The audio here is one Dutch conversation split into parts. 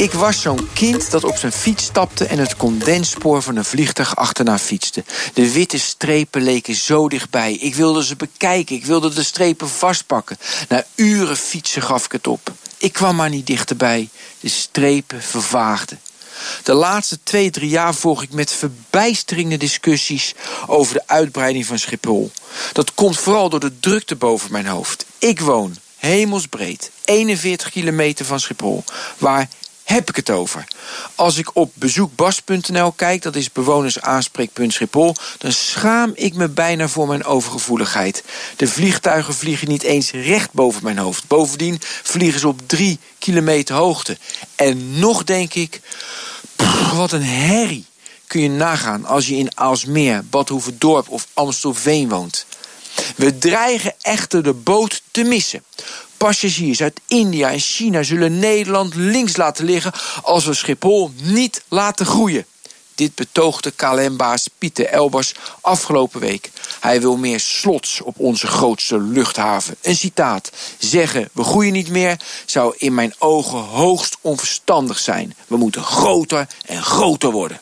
Ik was zo'n kind dat op zijn fiets stapte en het condensspoor van een vliegtuig achterna fietste. De witte strepen leken zo dichtbij. Ik wilde ze bekijken, ik wilde de strepen vastpakken. Na uren fietsen gaf ik het op. Ik kwam maar niet dichterbij. De strepen vervaagden. De laatste twee, drie jaar volg ik met verbijsterende discussies over de uitbreiding van Schiphol. Dat komt vooral door de drukte boven mijn hoofd. Ik woon hemelsbreed, 41 kilometer van Schiphol, waar heb ik het over? Als ik op bezoekbas.nl kijk, dat is bewonersaanspreekpunt Schiphol, dan schaam ik me bijna voor mijn overgevoeligheid. De vliegtuigen vliegen niet eens recht boven mijn hoofd. Bovendien vliegen ze op drie kilometer hoogte. En nog denk ik, wat een herrie. Kun je nagaan als je in Aalsmeer, Badhoevedorp of Amstelveen woont. We dreigen echter de boot te missen. Passagiers uit India en China zullen Nederland links laten liggen als we Schiphol niet laten groeien. Dit betoogde KLM-baas Pieter Elbers afgelopen week. Hij wil meer slots op onze grootste luchthaven. Een citaat. Zeggen we groeien niet meer zou in mijn ogen hoogst onverstandig zijn. We moeten groter en groter worden.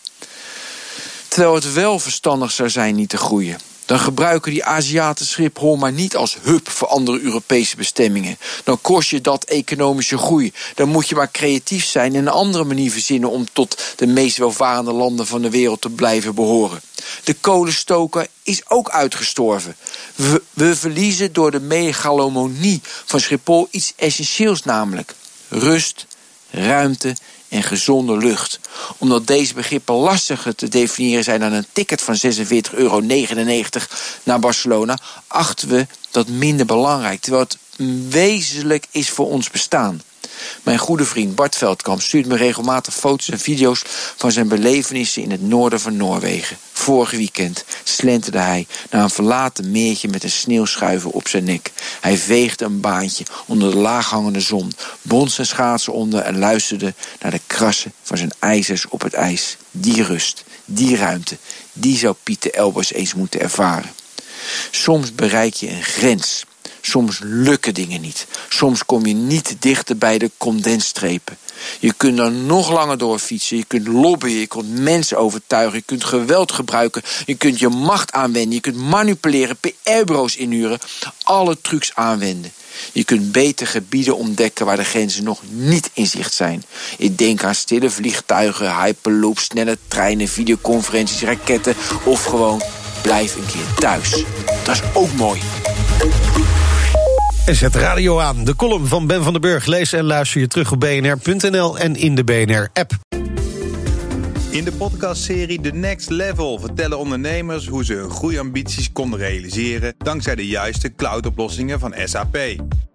Terwijl het wel verstandig zou zijn niet te groeien dan gebruiken die Aziaten Schiphol maar niet als hub voor andere Europese bestemmingen. Dan kost je dat economische groei. Dan moet je maar creatief zijn en een andere manier verzinnen om tot de meest welvarende landen van de wereld te blijven behoren. De kolenstoker is ook uitgestorven. We, we verliezen door de megalomonie van Schiphol iets essentieels, namelijk rust, ruimte en gezonde lucht. Omdat deze begrippen lastiger te definiëren zijn dan een ticket van 46,99 euro naar Barcelona, achten we dat minder belangrijk, terwijl het wezenlijk is voor ons bestaan. Mijn goede vriend Bart Veldkamp stuurt me regelmatig foto's en video's van zijn belevenissen in het noorden van Noorwegen. Vorig weekend slenterde hij naar een verlaten meertje met een sneeuwschuiver op zijn nek. Hij veegde een baantje onder de laaghangende zon, bond zijn schaatsen onder en luisterde naar de krassen van zijn ijzers op het ijs. Die rust, die ruimte, die zou Pieter Elbers eens moeten ervaren. Soms bereik je een grens Soms lukken dingen niet. Soms kom je niet dichter bij de condensstrepen. Je kunt er nog langer door fietsen. Je kunt lobbyen. Je kunt mensen overtuigen. Je kunt geweld gebruiken. Je kunt je macht aanwenden. Je kunt manipuleren. PR-bureaus inhuren. Alle trucs aanwenden. Je kunt beter gebieden ontdekken waar de grenzen nog niet in zicht zijn. Ik denk aan stille vliegtuigen, hyperloops, snelle treinen, videoconferenties, raketten of gewoon blijf een keer thuis. Dat is ook mooi. En zet radio aan. De column van Ben van den Burg. Lees en luister je terug op bnr.nl en in de BNR-app. In de podcastserie The Next Level vertellen ondernemers hoe ze hun groeiambities konden realiseren dankzij de juiste cloudoplossingen van SAP.